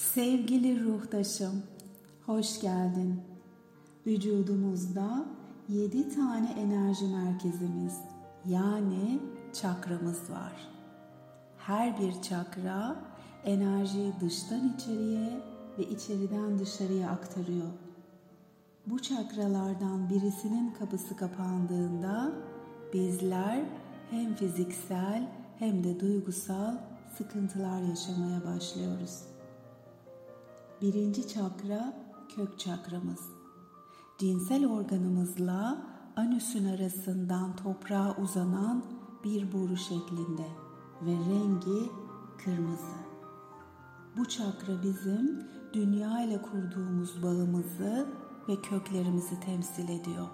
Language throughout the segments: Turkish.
Sevgili ruhtaşım, hoş geldin. Vücudumuzda yedi tane enerji merkezimiz yani çakramız var. Her bir çakra enerjiyi dıştan içeriye ve içeriden dışarıya aktarıyor. Bu çakralardan birisinin kapısı kapandığında bizler hem fiziksel hem de duygusal sıkıntılar yaşamaya başlıyoruz. Birinci çakra kök çakramız. Cinsel organımızla anüsün arasından toprağa uzanan bir boru şeklinde ve rengi kırmızı. Bu çakra bizim dünya ile kurduğumuz bağımızı ve köklerimizi temsil ediyor.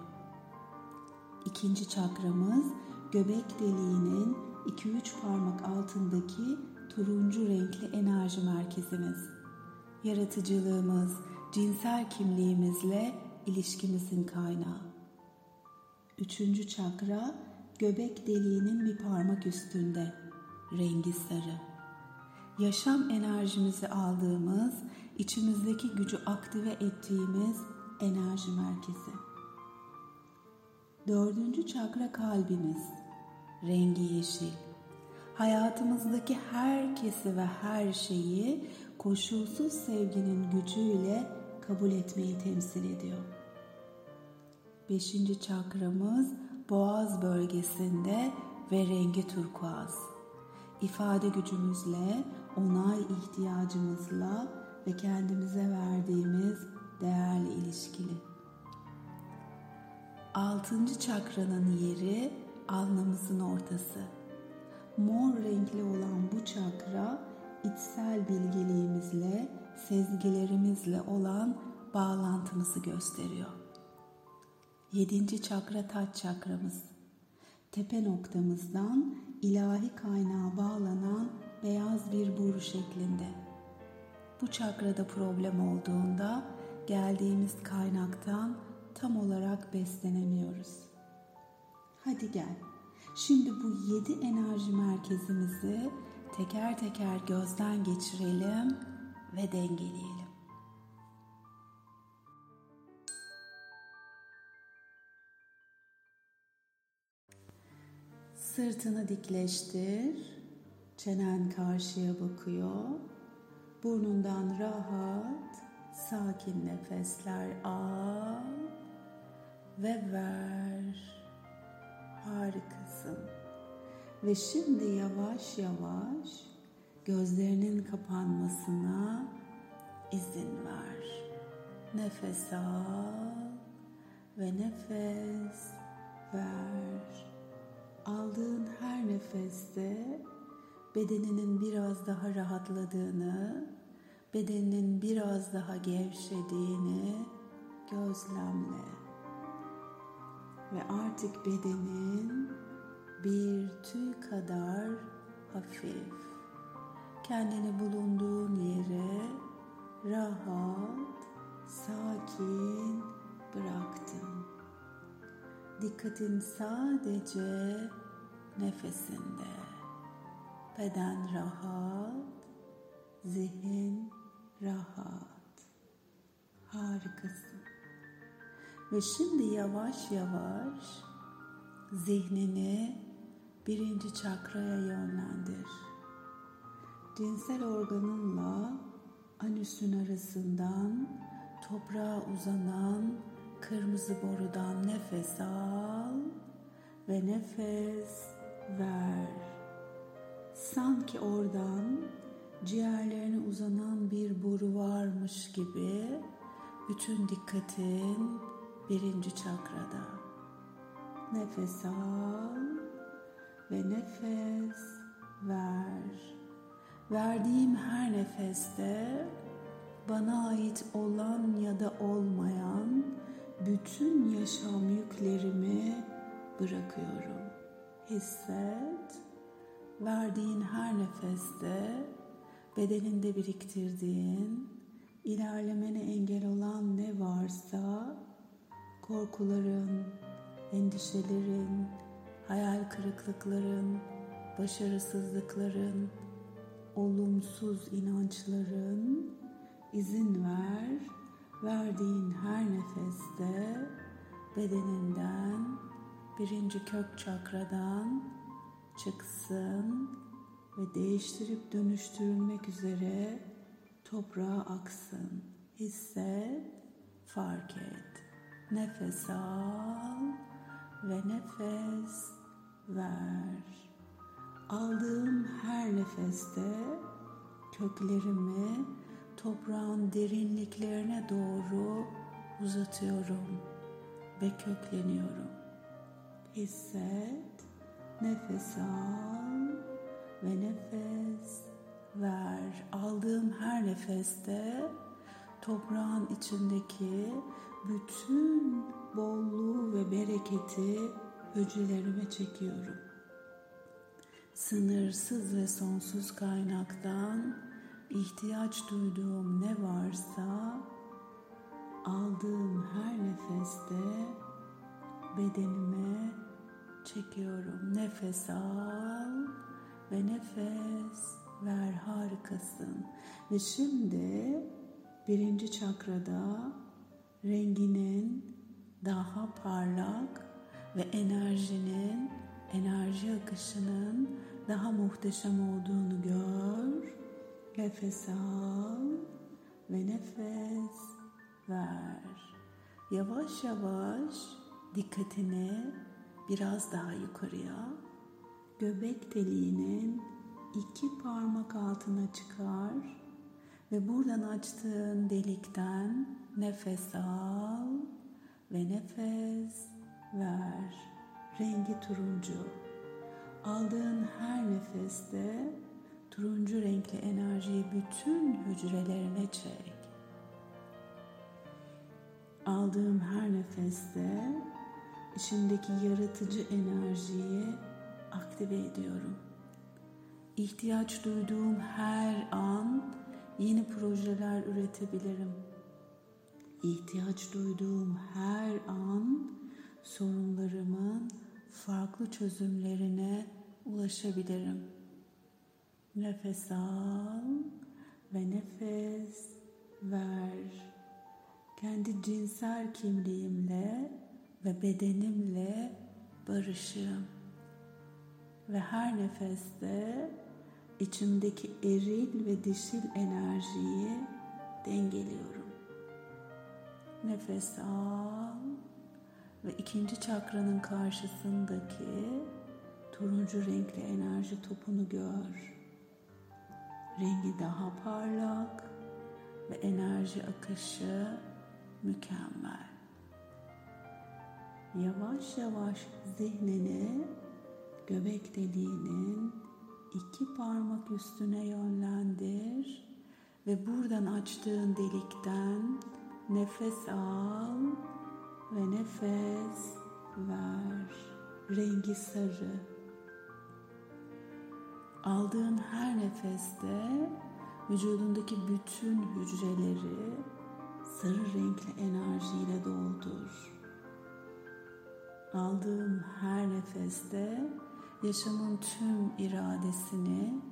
İkinci çakramız göbek deliğinin 2-3 parmak altındaki turuncu renkli enerji merkezimiz yaratıcılığımız, cinsel kimliğimizle ilişkimizin kaynağı. Üçüncü çakra göbek deliğinin bir parmak üstünde, rengi sarı. Yaşam enerjimizi aldığımız, içimizdeki gücü aktive ettiğimiz enerji merkezi. Dördüncü çakra kalbimiz, rengi yeşil. Hayatımızdaki herkesi ve her şeyi koşulsuz sevginin gücüyle kabul etmeyi temsil ediyor. Beşinci çakramız boğaz bölgesinde ve rengi turkuaz. İfade gücümüzle, onay ihtiyacımızla ve kendimize verdiğimiz değerle ilişkili. Altıncı çakranın yeri alnımızın ortası. Mor renkli olan bu çakra içsel bilgeliğimizle, sezgilerimizle olan bağlantımızı gösteriyor. Yedinci çakra taç çakramız. Tepe noktamızdan ilahi kaynağa bağlanan beyaz bir boru şeklinde. Bu çakrada problem olduğunda geldiğimiz kaynaktan tam olarak beslenemiyoruz. Hadi gel. Şimdi bu yedi enerji merkezimizi teker teker gözden geçirelim ve dengeleyelim. Sırtını dikleştir. Çenen karşıya bakıyor. Burnundan rahat, sakin nefesler al ve ver. Harikasın. Ve şimdi yavaş yavaş gözlerinin kapanmasına izin ver. Nefes al ve nefes ver. Aldığın her nefeste bedeninin biraz daha rahatladığını, bedeninin biraz daha gevşediğini gözlemle. Ve artık bedenin bir tüy kadar hafif. Kendini bulunduğun yere rahat, sakin bıraktın. Dikkatin sadece nefesinde. Beden rahat, zihin rahat. Harikasın. Ve şimdi yavaş yavaş zihnini birinci çakraya yönlendir. Cinsel organınla anüsün arasından toprağa uzanan kırmızı borudan nefes al ve nefes ver. Sanki oradan ciğerlerine uzanan bir boru varmış gibi bütün dikkatin birinci çakrada. Nefes al ve nefes ver. Verdiğim her nefeste bana ait olan ya da olmayan bütün yaşam yüklerimi bırakıyorum. Hisset. Verdiğin her nefeste bedeninde biriktirdiğin, ilerlemene engel olan ne varsa korkuların, endişelerin, hayal kırıklıkların, başarısızlıkların, olumsuz inançların izin ver. Verdiğin her nefeste bedeninden birinci kök çakradan çıksın ve değiştirip dönüştürülmek üzere toprağa aksın. Hisset, fark et. Nefes al ve nefes ver. Aldığım her nefeste köklerimi toprağın derinliklerine doğru uzatıyorum ve kökleniyorum. Hisset, nefes al ve nefes ver. Aldığım her nefeste toprağın içindeki bütün bolluğu ve bereketi hücrelerime çekiyorum. Sınırsız ve sonsuz kaynaktan ihtiyaç duyduğum ne varsa aldığım her nefeste bedenime çekiyorum. Nefes al ve nefes ver harikasın. Ve şimdi birinci çakrada renginin daha parlak ve enerjinin, enerji akışının daha muhteşem olduğunu gör. Nefes al ve nefes ver. Yavaş yavaş dikkatini biraz daha yukarıya göbek deliğinin iki parmak altına çıkar ve buradan açtığın delikten nefes al ve nefes ver. Rengi turuncu. Aldığın her nefeste turuncu renkli enerjiyi bütün hücrelerine çek. Aldığım her nefeste içimdeki yaratıcı enerjiyi aktive ediyorum. İhtiyaç duyduğum her an yeni projeler üretebilirim. İhtiyaç duyduğum her an sorunlarımın farklı çözümlerine ulaşabilirim. Nefes al ve nefes ver. Kendi cinsel kimliğimle ve bedenimle barışım. Ve her nefeste içimdeki eril ve dişil enerjiyi dengeliyorum. Nefes al ve ikinci çakranın karşısındaki turuncu renkli enerji topunu gör. Rengi daha parlak ve enerji akışı mükemmel. Yavaş yavaş zihnini göbek deliğinin iki parmak üstüne yönlendir ve buradan açtığın delikten nefes al ve nefes ver. Rengi sarı. Aldığın her nefeste vücudundaki bütün hücreleri sarı renkli enerjiyle doldur. Aldığım her nefeste yaşamın tüm iradesini,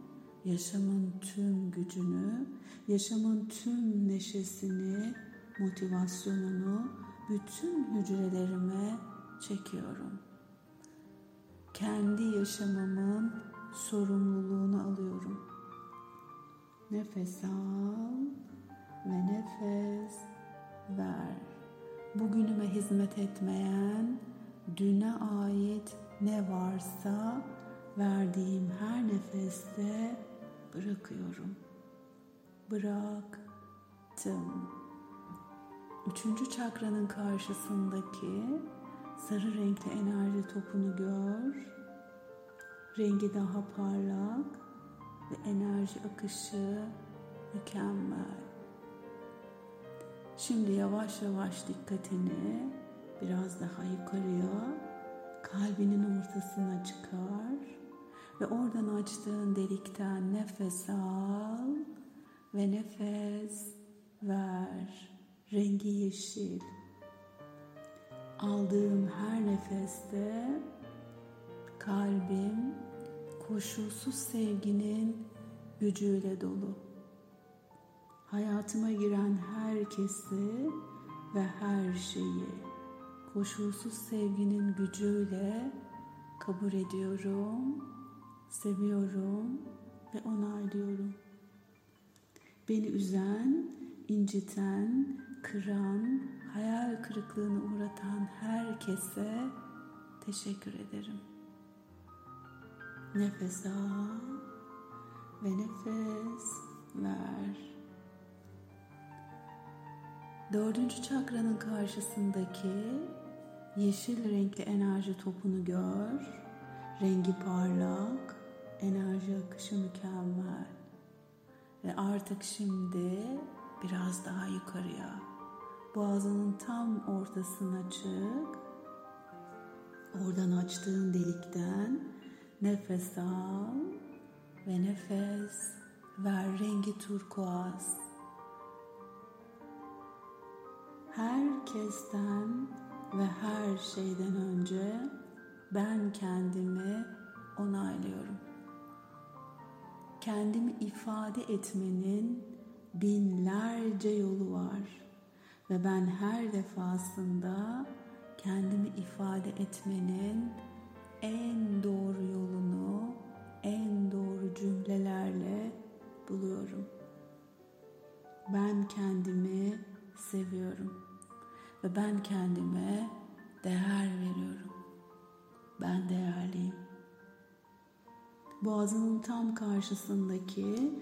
yaşamın tüm gücünü, yaşamın tüm neşesini, motivasyonunu bütün hücrelerime çekiyorum. Kendi yaşamımın sorumluluğunu alıyorum. Nefes al ve nefes ver. Bugünüme hizmet etmeyen, düne ait ne varsa verdiğim her nefeste bırakıyorum. Bıraktım. Üçüncü çakranın karşısındaki sarı renkli enerji topunu gör. Rengi daha parlak ve enerji akışı mükemmel. Şimdi yavaş yavaş dikkatini biraz daha yukarıya kalbinin ortasına çıkar ve oradan açtığın delikten nefes al ve nefes ver. Rengi yeşil. Aldığım her nefeste kalbim koşulsuz sevginin gücüyle dolu. hayatıma giren herkesi ve her şeyi koşulsuz sevginin gücüyle kabul ediyorum, seviyorum ve onaylıyorum. Beni üzen, inciten, kıran, hayal kırıklığına uğratan herkese teşekkür ederim. Nefes al ve nefes ver. Dördüncü çakranın karşısındaki yeşil renkli enerji topunu gör. Rengi parlak, enerji akışı mükemmel. Ve artık şimdi biraz daha yukarıya. Boğazının tam ortasına çık. Oradan açtığın delikten nefes al ve nefes ver rengi turkuaz. Herkesten ve her şeyden önce ben kendimi onaylıyorum. Kendimi ifade etmenin binlerce yolu var ve ben her defasında kendimi ifade etmenin en doğru yolunu en doğru cümlelerle buluyorum. Ben kendimi seviyorum ve ben kendime değer veriyorum. Ben değerliyim. Boğazının tam karşısındaki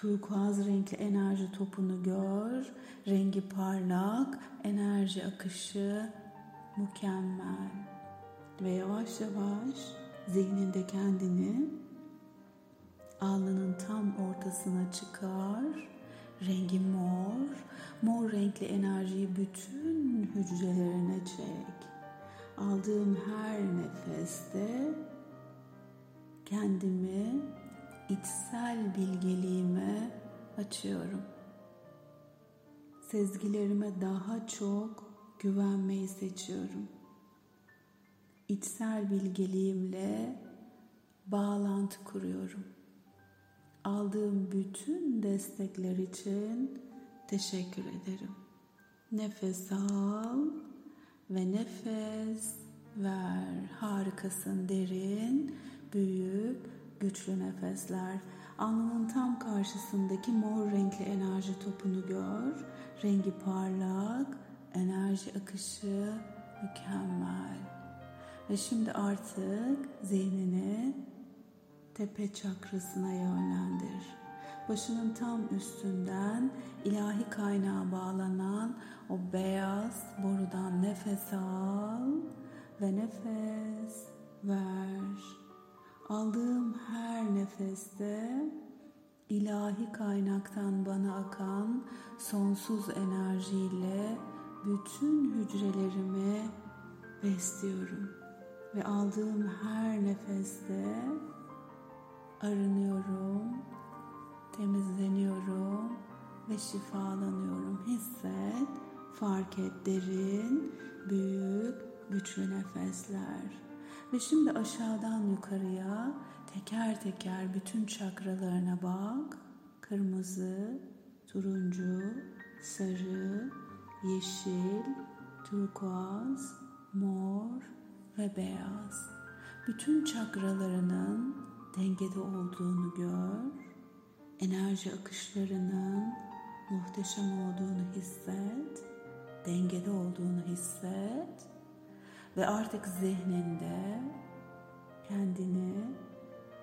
turkuaz renkli enerji topunu gör. Rengi parlak, enerji akışı mükemmel. Ve yavaş yavaş zihninde kendini alnının tam ortasına çıkar. Rengi mor. Mor renkli enerjiyi bütün hücrelerine çek. Aldığım her nefeste kendimi içsel bilgeliğime açıyorum. Sezgilerime daha çok güvenmeyi seçiyorum. İçsel bilgeliğimle bağlantı kuruyorum. Aldığım bütün destekler için teşekkür ederim. Nefes al ve nefes ver. Harikasın derin, büyük, güçlü nefesler. Alnının tam karşısındaki mor renkli enerji topunu gör. Rengi parlak, enerji akışı mükemmel. Ve şimdi artık zihnini tepe çakrasına yönlendir. Başının tam üstünden ilahi kaynağa bağlanan o beyaz borudan nefes al ve nefes ver. Aldığım her nefeste ilahi kaynaktan bana akan sonsuz enerjiyle bütün hücrelerimi besliyorum ve aldığım her nefeste arınıyorum, temizleniyorum ve şifalanıyorum. Hisset, fark et derin, büyük, güçlü nefesler. Ve şimdi aşağıdan yukarıya teker teker bütün çakralarına bak. Kırmızı, turuncu, sarı, yeşil, turkuaz, mor ve beyaz. Bütün çakralarının dengede olduğunu gör. Enerji akışlarının muhteşem olduğunu hisset. Dengede olduğunu hisset. Ve artık zihninde kendini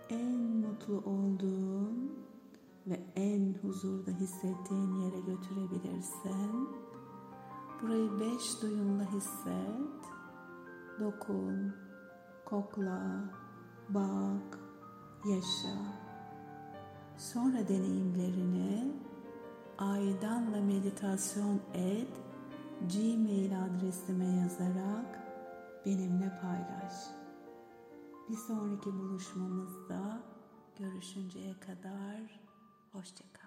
en mutlu olduğun ve en huzurda hissettiğin yere götürebilirsin. Burayı beş duyunla hisset. Dokun, kokla, bak, yaşa. Sonra deneyimlerini aydanla meditasyon et gmail adresime yazarak benimle paylaş. Bir sonraki buluşmamızda görüşünceye kadar hoşçakal.